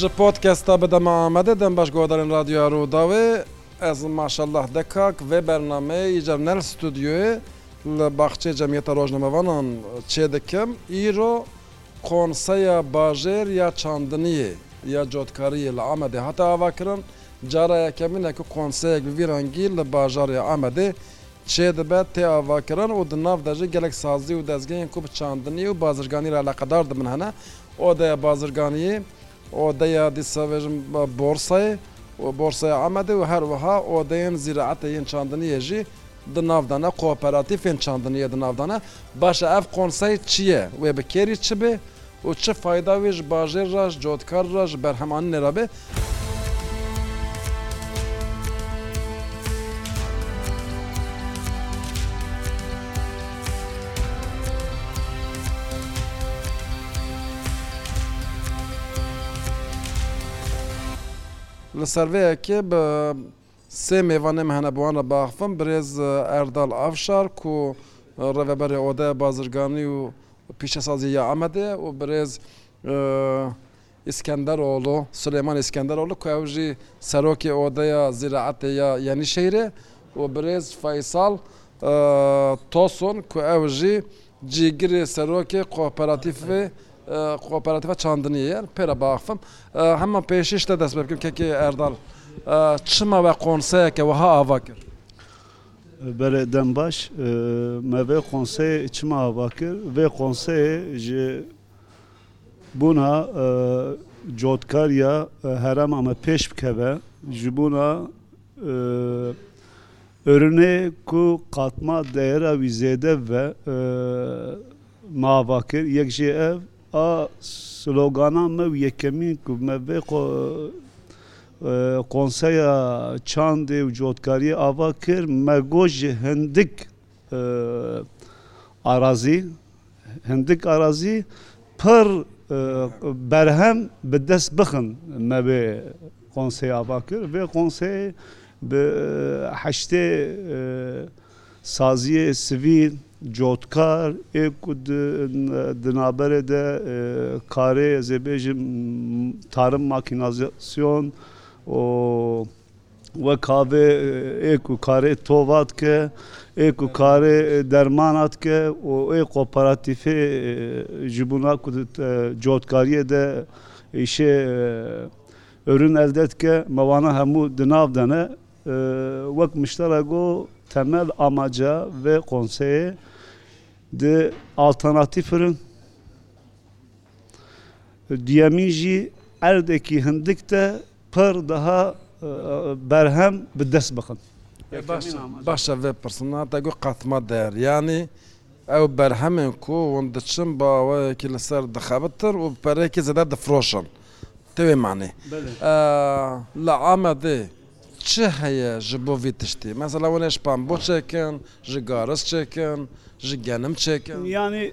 Ji podkesta bi dema Amedê dem baş guhdarên Radyoya Rûdawê. Ez maşallah dekak vê bernameyê îcar nel studyoyê li baxçeyê Cemiyeta Rojnamevanan çêdikim. Îro Konseya Bajêr ya Çandiniyê ya Cotkariyê li Amedê hate avakirin. Cara yekemîn e ku konseyek bi vî rengî li bajarê Amedê çêdibe tê avakirin û di nav de jî gelek sazî û dezgehên ku bi çandiniyê û bazirganiyê re eleqedar dibin hene, Odeya Bazirganiyê, Odeya dîsavêjin Borsayê, Borsaya Amedê û her wiha odeyên zîraetê yên çandiniyê jî. Di navdana kooperatîfên çandinê yê di navdana baş e ev konsey çi ye, wê bi kêrî çi bê û çi fayda wê ji bajêr re, ji cotkar re, ji berhemaninê re bê. Li ser vê yekê bi. Sê mêvanê me hene bi wan re biaxivim, Birêz Erdal Avşar ku Rêveberê Odeya Bazirganî û Pîşesazî ya Amedê ye û Birêz Îskenderoğlu, Suleyman Îskenderoğlu ku ew jî Serokê Odeya Zîraetê ya Yenîşehîrê û Birêz Feysal Tosun ku ew jî Cîgirê serokê kooperatîfê Kooperatîfa Çandiniyê ye. Pê re biaxivim. Hema pêşî ji te dest pê bikim Kekê Erdal. Çima we konseyeke wiha ava kir? Belê dem baş. Me vê konseyê çima ava kir? Vê konseyê ji bûna cotkariya herêma me pêş bikeve. Ji bûna Ürûnê ku qatma deyra wî zêde ve mava kir, yek jê ev a slogana me û yekemîn ku me vê konseya çandê û cotkariyê ava kir, Me got ji hindik arazî. Hindik arazî pir berhem bi dest bixin me vê konseyê ava kir. Vê konseyê bi heştê saziyê sivîl, cotkar ê ku di naberê de karê ez ê bêjim tarim makînazasyon û Wek avê ê ku karê tova dike, ê ku karê dermana dike û ê koperatîfê ji bo na ku di cotkariyê de îşê ûrûn elde dike me wana hemû di nav de ne. Wek miştera got temel amaca vê konseyê di altanatîf ûrûn duyemîn jî erdekî hindik de Pir daha berhem bi dest bixin. Baş e vê pirsina te got qetma der yanî ew berhemên ku hûn diçin bi awayekî li ser dixebitin û bi perekî zêde difiroşin. Ti wê manî. Li Amedê çi heye ji bo vî tiştî? Mesela hûn ê ji pambo çêkin, ji garis çêkin, ji genim çêkin. Yanî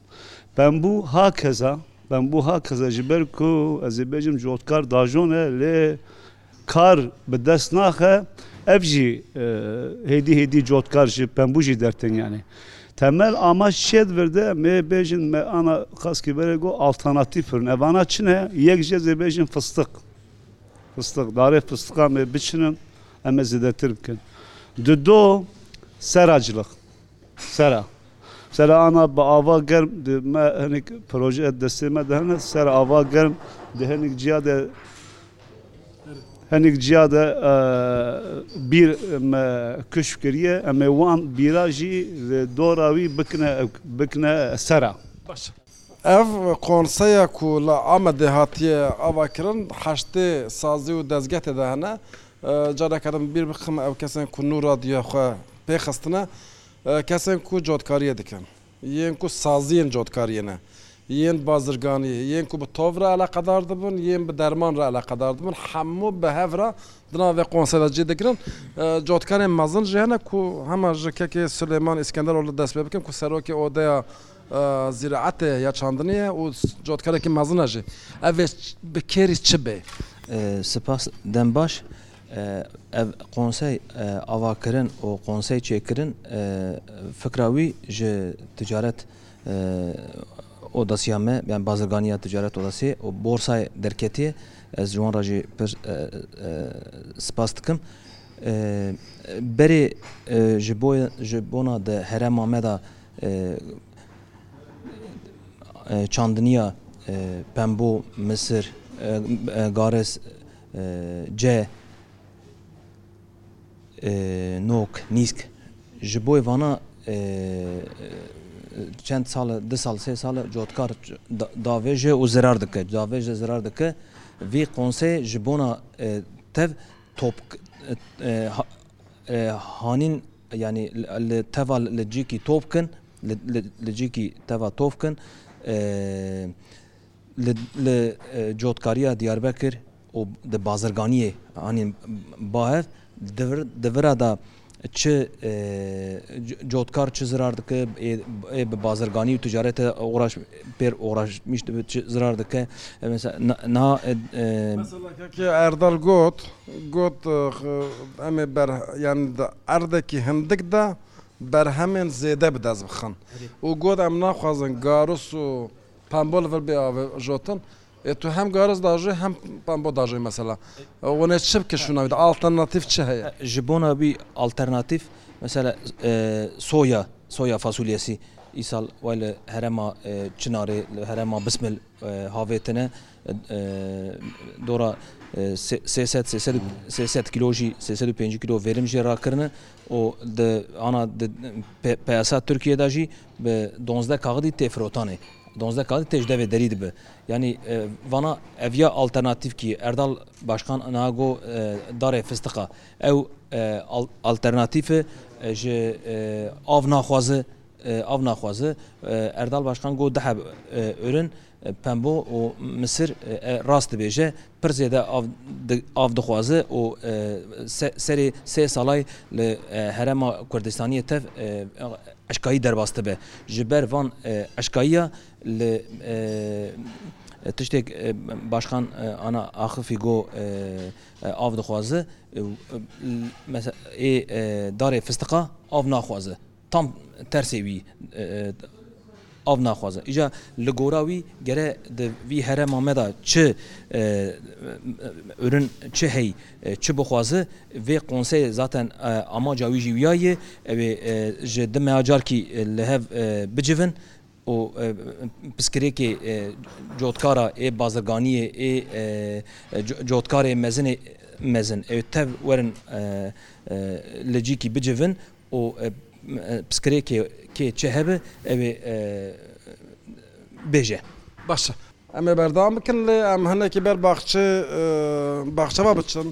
Pembû ha keza, pembû ha keza ji ber ku ez ê bêjim cotkar dajon e lê kar bi dest naxe, ev jî hêdî hêdî cotkar ji pembû jî dertên yanê. Temel amac çiye divir de em ê bêjin me ana kaskê verê go alternatîf firin. Evana çi ne? Yek jî ez ê bêjin fistiq. Fistiq, darê fistiqa em ê biçinin em ê zêdetir bikin. Di do seraciliq. Sera sera ana bi ava germ di me hinek proje destê me de hene sera ava germ di hinek ciya de hinek ciya de bîr me kişf kiriye em ê wan bîra jî li dora wî bikine bikine sera. Ev konseya ku li Amedê hatiye avakirin heştê sazî û dezgetê de hene Careke din bi bîr bikim ew kesên ku nû radyoya xwe pê xistine kesên ku cotkariyê dikin, yên ku saziyên cotkariyê ne, yên di bazirganiyê, yên ku bi tov re eleqedar dibin, yên bi derman re eleqedar dibin hemû bi hev re di navê konsey de cih digirin. Cotkarên mezin jî hene ku hema ji kekê Suleyman Îskenderoglu dest pê bikin ku serokê odeya Zîraetê ye ya çandinê ye û cotkarekî mezin e jî. Ev ê bi kêrî çi bê? Sipas dem baş. Ev qonsey avakirin û qonsey çêkirin fikra wî ji ticaret odasîya me yan bazirganîya ticaret odasî û borsayê derketîye. Ez ji wan re jî pir sipas dikim. Berê ji bona di herêma me de Çandiniya Pembo, Misir, Garis, Ce, Nok, Nîsk ji bo vana çend sal e, du sal, sê sal e cotkar davêje û zirar dike, davêje zirar dike. Vî konseyê ji bona tev top hanîn. Yanî li teva li cîkî top kin, li cîkî teva top kin li cotkariya Diyarbekir û di bazirganiyê anî ba hev di vira de çi cotkar çi zirar dike ê bi bazirganî û ticarete û Pêr oxra jî çi zirar dike? Mesela Keke Erdal got, got em ê yani di erdekî hindik de berhemên zêde bi dest bixin û got em naxwazin garis û pembol li vir bê avêjotin Ê tu hem garis diajê hem pembo diajê mesela winê çi bike şûna wî de alternatîf çi heye? Ji bona wî alternatîf mesela soya soya fasulyesî îsal way li herêma çinarê li herêma bismil havêtine dora sê sed sê sed sê sed kîlo jî sê sed û pêncî kîlo vêrim jê rakirine û di ana di peyasa tirkiyê de jî Bi dozdeh kaxidî tê firotanê. Dozdeh kaxidî tê ji devê derî dibe. Yanî vana ev ya alternatîfkî ye. Erdal Başkan niha got darê fistiqa. Ew alternatîf e ji av naxwaze. Av naxwaze. Erdal Başkan got dihe orin, pembo û misir rast dibêje. Pir zêde av dixwaze û serê sê salay li herêma Kurdistaniyê tev eşkayî derbas dibe. Ji ber van eşkayiya li tiştêk Başkan Ana Akifî got av dixwaze ê darê fistiqa av naxwaze. Tam tersê wî av naxwaze. Îja li gora wî gere di vî herema me de çi urin çi hey çi bixwaze vê konseyê zaten amaca wî jî wiya ye ew ê ji dimeya carkî li hev bicivin û piskirêkê cotkara ê bazirganiyê ê cotkarê mezinê mezin ew ê tev werin li cîkî bicivin û pirsgirêkê kê çi hebe ew ê bêje. Baş e. Em ê berdewam bikin lê em hinekî ber baxçê baxçe ve biçin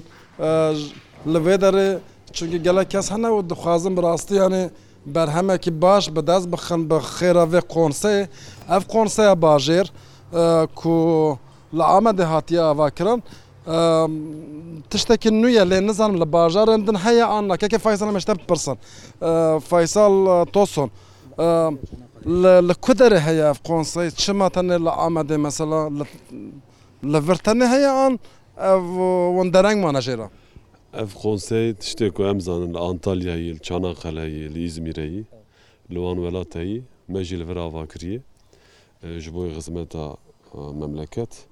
li vê derê çunkî gelek kes hene û dixwazin bi rastî yanî berhemekî baş bi dest bixin bi xêra vê qonseyê. Ev qonseya bajêr ku Li Amedê hatiye avakirin. Tiştekî nû ye lê nizanim li bajarên din heye an na. Keke Faysal em ji te bipirsin. Faysal Tosun li ku derê heye ev konsey? Çima tenê li Amedê mesela li vir tenê heye an ev wendereng mane jê re? Ev konsey tiştê ku em zanin li Antalya yî, li Çanaqele yî, li Îzmîrê yî, li wan welate yî me jî li vir ava kiriye. Ji bo xizmeta memleket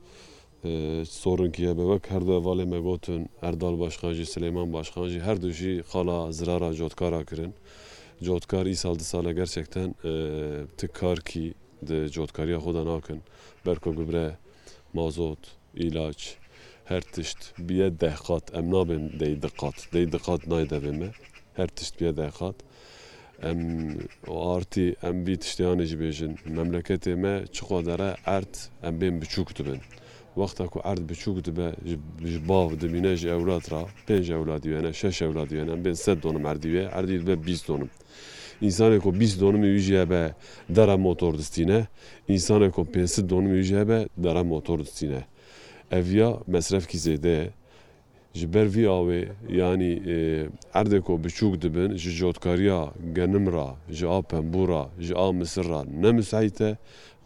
sorink ye be wek her du hevalê me gotin Erdal Başkan jî Silêman Başkan jî her du jî qala zirara cotkara kirin. Cotkar îsal di sale gerçekten ti karkî di cotkariya xwe de nakin. Ber ku gubre, mazot, îlaç her tişt biye deh qat em nabên dey di qat. Dey di qat nayde bê me. Her tişt biye deh qat. Em artî em vî tiştiyanê jî bêjin, memleketê me çi qadar e erd em bên biçûk dibin. Wexta ku erd biçûk dibe ji bav dimîne ji ewlad re pênc ewladî wene, şeş ewladî wene em bên sed donim erdî wê erdî dibe bîst donim. Însanê ku bîst donimî wî jî hebe dere motor distîne, însanê ku pêncsid donimî wî jî hebe dere motor distîne. Ev ya mesrefkî zêde ye. Ji ber vî awê yanî erdê ku biçûk dibin ji cotkariya genim re, ji a pembû re, ji a misir re ne misait e.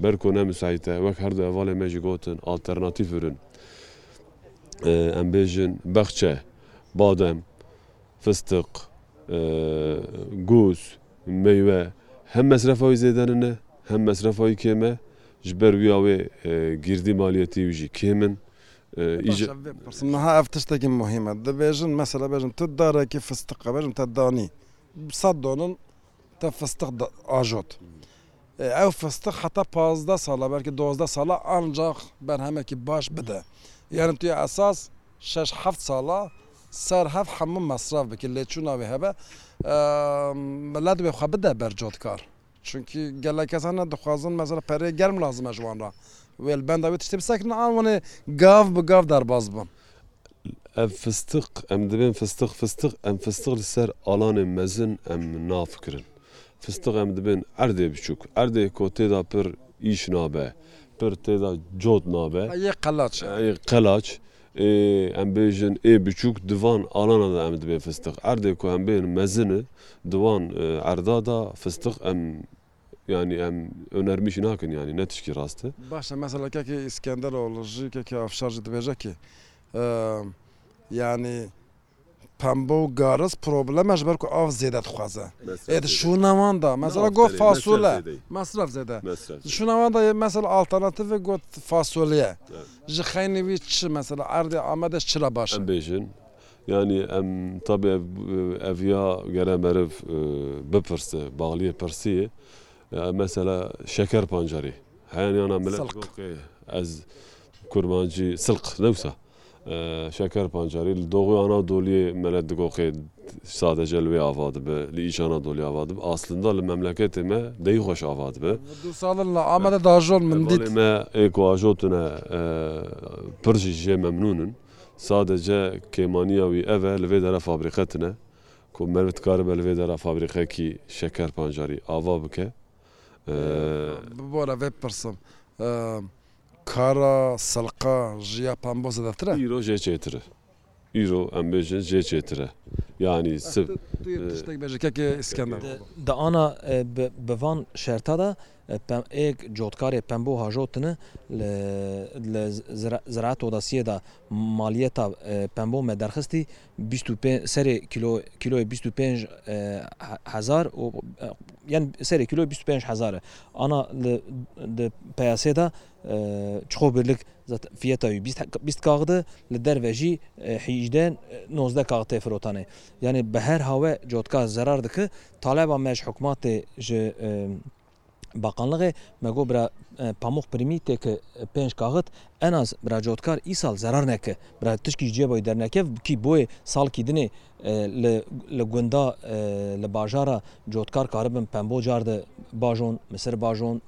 Ber ku ne misait e, wek her du hevalên me jî gotin alternatîf birin. Em bêjin bexçe, badem, fistiq, gûz, meywe hem mesrefa wî zêde nine hem mesrefa wî kêm e. Ji ber wî awê gîrdî maliyetî wî jî kêm in. Îje. Baş e vê pirsim niha ev tiştekî muhîm e. Dibêjin mesela bêjin tu darekî fistiq e bêjin te danî sed donin te fistiq ajot. Ew fistiq heta pazdeh sala belkî dozdeh sala ancax berhemekî baş bide. Yanî tu yê esas şeş heft sala ser hev hemû mesraf bikî lêçûna wê hebe. Milet wê xwe bide ber cotkar. Çunkî gelek kesan ne dixwazin mesela pereyê germ lazim e ji wan re wê li benda wê tiştê bisekirin an wanê gav bi gav derbas bibin. Ev fistiq em dibên fistiq fistiq em fistiq li ser alanên mezin em nav kirin. Fistiq em dibên erdê biçûk erdê ku tê de pir îş nabe pir tê de cot nabe. Yê qelaç e. Yê qelaç Ê em bêjin ê biçûk di van alana de em dibên fistiq. Erdê ku em bên mezin e di wan erda de fistiq em yanî em onermî jî nakin yanî ne tişkî rast e. Baş e mesela kekê Îskenderol jî kekê Afşar jî dibêje kê yanî Pembo û garis probleme ji ber ku av zêde dixwaze. Ê di şûna wan de mesela got fasole mesref zêde. Di şûna wan de mesela alternatîfê got fasoleye. Ji xeynî wî çi mesela erdê Amedê çi re baş e? Em bêjin yanî em tabî ev ya gere meriv bipirse bexliyê pirsiyê mesela şeker pancarê heyan yana millet got ez kurmancî silq ne wisa. Şeker Pancarî, Li Doxê Anadoliyê me ne digoxê sadece li wê ava dibe, li Îç Anadoliyê ava dibe. Aslında li memleketê me deyî xweş ava dibe. Min du sal in li Amedê diajot, min dît. Hevalên me ê ku ajotine pir jî ji jê memnûn in. Sadece kêmaniya wî ev e li vê dere fabrîqe tine ku meriv dikaribe li vê dera fabrîqekî şeker pancarî ava bike. Bi bo re vê bipirsim. Kara selqa ji ya pambo zêdetir e? Îro jê çêtir e. Îro em bêjin jê çêtir e. Yanî siv. Tu yê tiştek bêje kekê Îskender. Di ana bi van şerta de êk cotkarê pembo hajotine li Ziraet Odasiyê de maliyeta pembo me derxistî bîst û pênc serê kîlo kîloyê bîst û pênc hezar û yan serê kîloyê bîst û pênc hezar e. Ana li di peyasê de çixo birlik fiyeta wî bîst kaxd e, li derve jî hîjde nozdeh kaxd tê firotanê. Yanî bi her hawe cotka zerar dike. Taleba me ji hikûmetê ji Bakanlığê me got bira Pamuk Pirîmî tê ki pênc kaxit enaz bira cotkar îsal zerar neke. Bira tişkî ji cêboyê dernekeve kî boyê salkî dinê li li gunda li bajara cotkar karibin pembo car di bajon, misir bajon,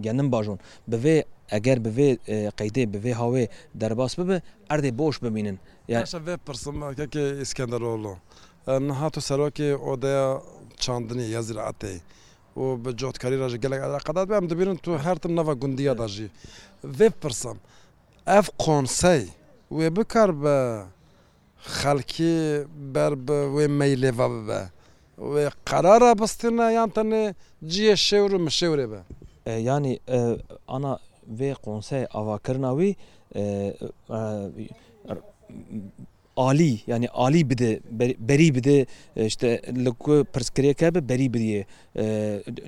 genim bajon. Bi vê eger bi vê qeydê bi vê hawê derbas bibe erdê boş bimînin. Başe vê pirsim kekê Îskenderoglu. Niha tu serokê odeya çandinê ya ziraetê û bi cotkarî re jî gelek eleqedar dibe, em dibînin tu her tim nava gundiya de jî. Vê bipirsim, ev konsey wê bikar bi xelkî ber bi wê meylê ve bibe, wê qerara bistîne yan tenê cihê şêwir û mişêwirê be? Yanî ana vê konsey avakirina wî Alî yanî alî bide, berî bide işte li ku pirsgirêk hebe berî bidiyê.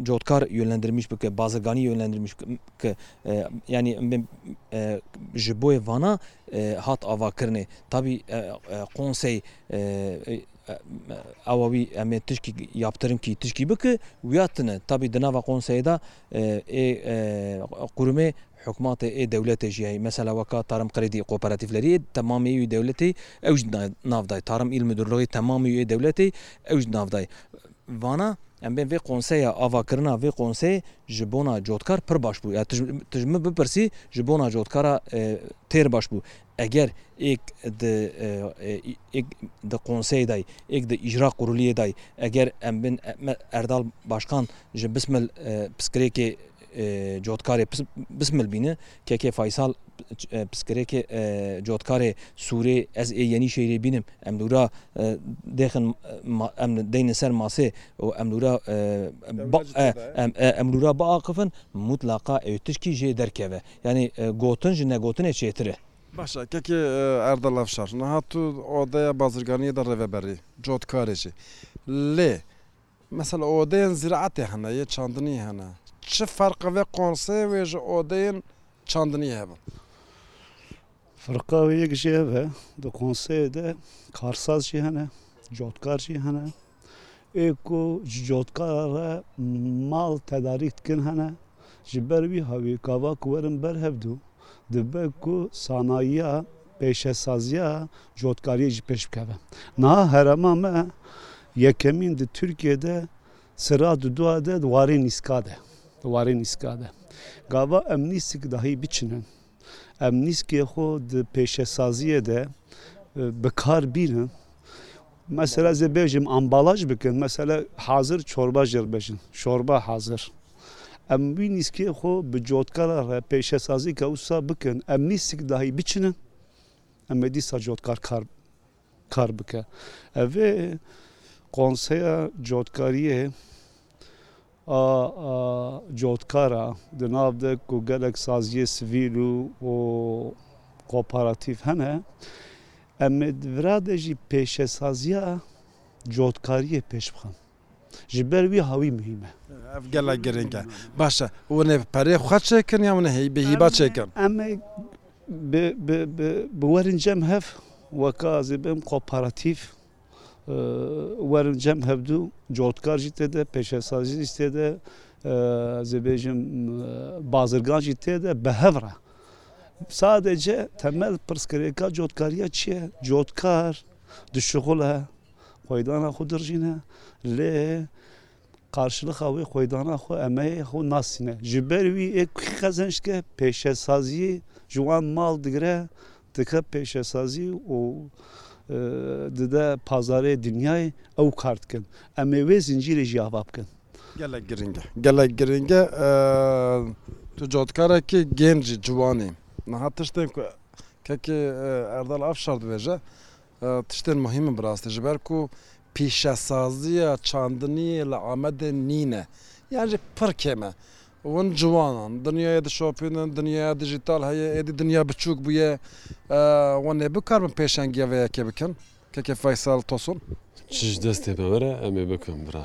Cotkar yönlendirmiş bike, bazirganî yönlendirmiş bike. Yanî ji bo yê vana hat avakirinê. Tabî qonsey ewa wî em ê tişkî yaptirinkî tişkî bike, wîyatine. Tabî di nava qonseyê de Ê qurumê hukmatê ê dewletê jî heye. Mesela weka Tarım Kredi Kooperatifleri yê temamê yû dewletê ew jî nav dayê. Tarım il Mudurluği temamê yû ê dewletê ew jî nav dayê. Vana em bên vê konseya avakirina vê konseyê ji bona cotkar pir baş bû. Ya tu ji min bipirsî ji bona cotkara têr baş bû. Eger êk di êk di konseyê de yî, êk di îcra quruliyê de yî, eger em bên me Erdal Başkan ji Bismil piskirêkê cotkarê Bismil bîne, kekê Faysal piskirêkê cotkarê Sûrê ez ê Yenîşehîrê bînim, em li wira dêxin em deynin ser masê û em li wira em li wira biaqifin, mutlaqa ew tişkî jê derkeve. Yanî gotin ji negotinê çêtir e. Baş e kekê Erdal Afşar, niha tu odeya bazirganiyê de rêveber î, cotkarê jî. Lê mesela odeyên zîraetê hene, yê çandiniyê hene. Çi ferqê vê konseyê wê ji odeyên çandiniyê hebe? Firqa wê yek jî ev e. Di konseyê de karsaz jî hene, cotkar jî hene. Ê ku ji cotkara re mal tedarîk dikin hene. Ji ber wî havê gava ku werin ber hevdu dibe ku sanayiya, pêşesaziya cotkariyê jî pêş bikeve. Niha herêma me yekemîn di Tirkiyeyê de sira di dua de di warê nîska de, di warê nîska de. Gava em nîsik dahî biçinin. Em nîskê xwe di pêşesaziyê de bi kar bînin. Mesela zê bêjim ambalaj bikin. Mesela hazir çorba jê re bêjin. Şorba hazir. Em wî nîskê xwe bi cotkara re pêşesazî ke wisa bikin. Em nîsik dahî biçinin. Em ê dîsa cotkar kar. kar bike. Ev ê Konseya Cotkariyê a cotkar a, di nav de ku gelek saziyê sivîl û koparatîf hene, em ê di vira de jî pêşesaziya cotkariyê pêş bixin. Ji ber wî hawî muhîm e. Ev gelek girîng e. Baş e, hûn ê perê xwe çêkin yan hûn ê bi hîba çêkin? Em ê bi bi bi bi werin cem hev, weka ez ê bim koparatîf, werin cem hev dû, cotkar jî tê de, pêşesazî jî tê de, ez ê bêjim bazirgan jî tê de bi hev re. Sadece temel pirsgirêka cotkariya çi ye? Cotkar dişuxile. Xwedana xwe dirjîne lê qarşilixa wê xwedana xwe emeyê xwe nasîne. Ji ber wî ê ku qezençke pêşesaziyê ji wan mal digire, dike pêşesazî û dide pazarê dinyayê ew kar dikin. Em ê wê zincîrê jî ava bikin. Gelek giring e. Gelek giring e. Tu cotkarekî gênc î, ciwan î. Niha tiştên ku kekê Erdal Afşar dibêje, Tiştên muhîm in bi rastî ji ber ku pîşesaziya çandiniyê li Amedê nîne yan jî pir kêm e. Hûn ciwanan dinyayê dişopînin, dinyaya dijîtal heye, êdî dinya biçûk bûye. Hûn ê bikaribin pêşengiya vê yekê bikin? KK Feysel Tosun. Çi ji destê me were em ê bikin bira.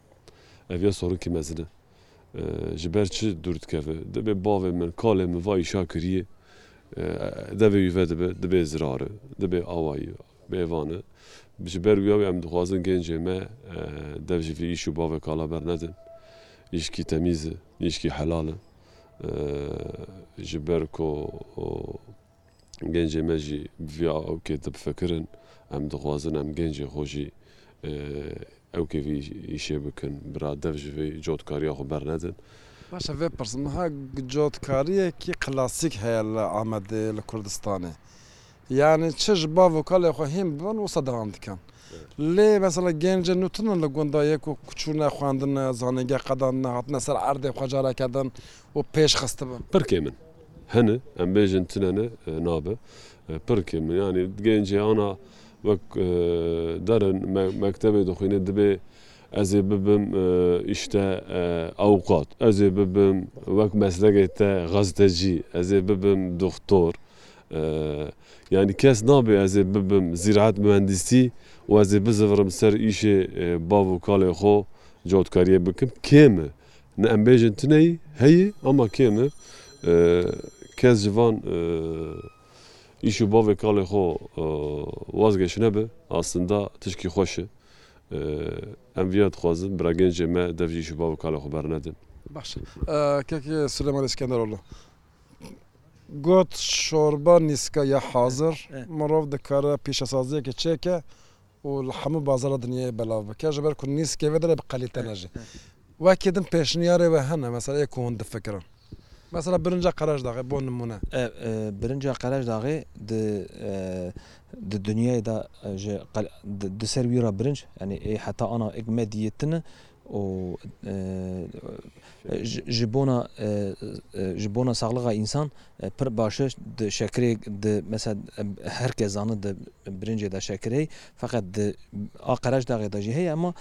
Ev ya sorinkî mezin e. Ji ber çi dûr dikeve? Dibe bavê min, kalê min va îşa kirîyê. Devê wî ve dibe, dibê zirar e, dibê awa ye, bêvan e. Ji ber wî ew em dixwazin gencê me dev ji vî îş û bavê kala bernedin. Îşkî temîz e, îşkî helal e. Ji ber ku. Gencê me jî bi vî awkê difikirin. Em dixwazin em gencê xwe jî ewkê vî îşê bikin. Bira dev ji vê cotkariya xwe bernedin. Baş e vê pirsim, niha cotkariyekî klasîk heye li Amedê, li Kurdistanê. Yanî çi ji bav û kalê xwe hîn bibin wisa devam dikin. Lê mesela gencên nû tune li gunda ye ku çûne xwendine, zanîngeh qedandine, hatine ser erdê xwe careke din û pêş xistibûn. Pirkê min hene, em bêjin tune ne, nabe, pirkê min yanî gêncê ana wek der in mektebê dixwîne dibê ez ê bibim îşte awukat, ez ê bibim wek meslekê te xezitecî, ez ê bibim doxtor yanî kes nabê ez ê bibim zîraet muhendîsî û ez ê bizivirim ser îşê bav û kalê xwe cotkariyê bikim kêm e. Ne em bêjin tu neyî, heyî ama kê ne. Kes ji van îş û bavê kalê xwe wazgeşine bi aslında tişkî xweş e. Em viya dixwazin bira gencê me dev jî îş û bavê kalê xwe bernedin. Baş e. Kekê Silêmanê Skenderoglu got, Şorba nîska ye hazir. Mirov dikare pîşesaziyekê çêke û li hemû bazara dinyayê belav bike ji ber ku nîskê vê derê bi qelîte ne jî. Wekî din pêşniyarê we hene mesela yê ku hûn difikirin? Mesela birinca Qereçdaxê bo nimûne. Birinca Qereçdaxê di di dinyayê de ji di ser wî re birinc yanî ê heta ana êk me diyêtine û ji bona ji bona saxlixa însan pir baş e di şekirê di mesela her kes zanir di birincê de şekir heye feqet di a qereçdaxê de jî heye ema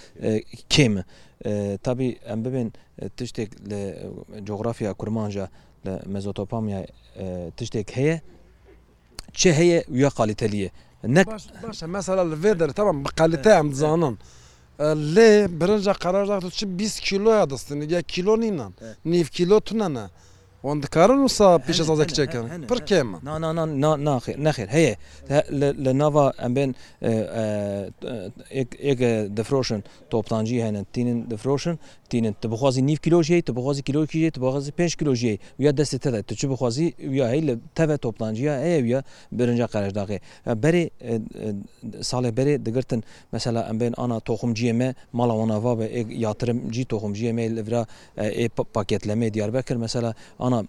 kêm e tabî em bibên tiştêk li cografya kurmanca li mezotopamya tiştêk heye Çi heye û ya qalîtelî ye. Ne. Baş e mesela li vê derê temam bi qalîte em dizanin. Lê birinca qerar dax tu çi bîst kîloya distînî ya kîlo nînan. Nîv kîlo tune ne. Wan dikarin wisa pêşesazê kiçe kirin. Pir kêm e. Na na na na na xêr nexêr heye li nava em bên êk êk difiroşin. Toptancî hene, tînin difiroşin, tînin. Tu bixwazî nîv kîlo jiyê, tu bixwazî kîlo kî jiyê, tu bixwazî pênc kîlo jiyê, wîya destê te de. Tu çi bixwazî wîya heye li teve toptancîya heye wîya birinca qereç daxê. Berê salê berê digirtin mesela em bên ana toxumciyê me mala wan ava be ê ya tirim cî toxumciyê me li vira ê paketlemê Diyarbekir mesela ana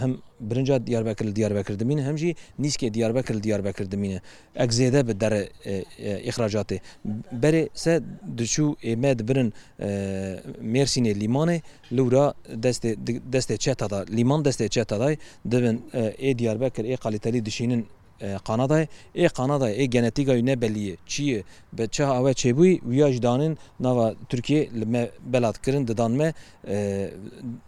him birinca Diyarbekir li Diyarbekir dimîne him jî nîskê Diyarbekir li Diyarbekir dimîne. Ex zêde bi dere îxracatê berê se diçû ê me dibirin Mêrsînê lîmanê lûra destê destê çeta da lîman destê çeta dayê dibin ê Diyarbekir ê Qalîtelî dişînin Qanadayê ê Qanadayê ê genetîgayû ne belî yê çî yê bi çi awe çêbûyî wîya jî danên nava Tirkîyê li me belat kirin didan me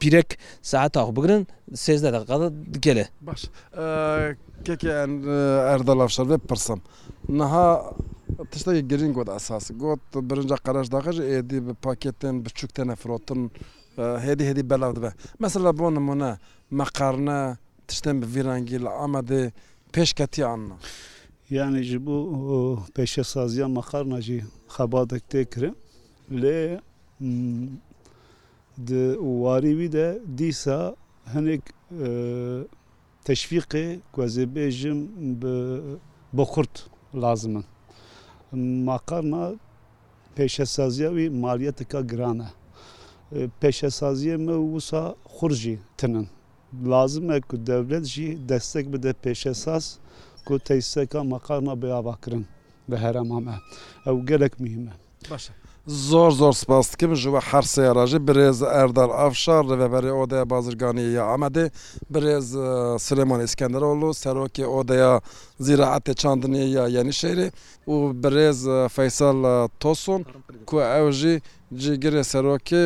Pîrek saeta xwe bigirin sêzdeh deqiqa de digele. Baş kekê Erdal Afşar vê pirsim. Niha tiştekî girîng got esas. Got birinca Qereşdaxê jî êdî bi pakêtên biçûk têne firotin hêdî hêdî belav dibe. Mesela bo nimûne meqarne tiştên bi vî rengî li Amedê pêş ketiye an na. Yanî ji bo pêşesaziya meqarna jî xebatek tê kirin lê Di warî wî de dîsa hinek teşvîqê ku ez ê bêjim bi bo xurt lazim in. Makarna pêşesaziya wî maliyetika giran e. Pêşesaziyên me wisa xurt jî tin in. Lazim e ku dewlet jî destek bide pêşesaz ku tesîseka makarna bê avakirin li herêma me. Ew gelek muhîm e. Baş e. Zor zor spas dikim ji we her sê re jî birêz Erdal Afşar Rêveberê Odeya Bazirganiyê ya Amedê, birêz Silêman Îskenderoglu Serokê Odeya Zîraetê Çandiniyê ya Yenîşehîrê û birêz Feysal Tosun ku ew jî Cîgirê Serokê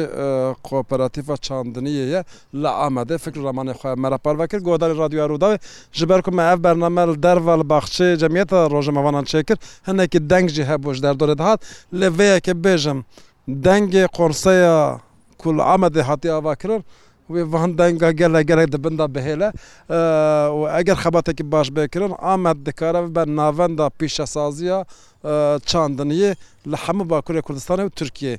Kooperatîfa Çandiniyê ye Li Amedê fikr ramanê xwe me re parve kir. Guhdarê Radyoya Rûdawê, ji ber ku me ev bername li derve li baxçeyê Cemiyeta Rojnamevanan çêkir, hinekî deng jî hebû ji derdorê dihat. Lê vê yekê bêjim, dengê konseya ku li Amedê hatiye avakirin, wê van denga gelek gelek di bin de bihêle û eger xebatekî baş bê kirin, Amed dikare bibe navenda pîşesaziya çandiniyê li hemû Bakurê Kurdistanê û Tirkiyeyê.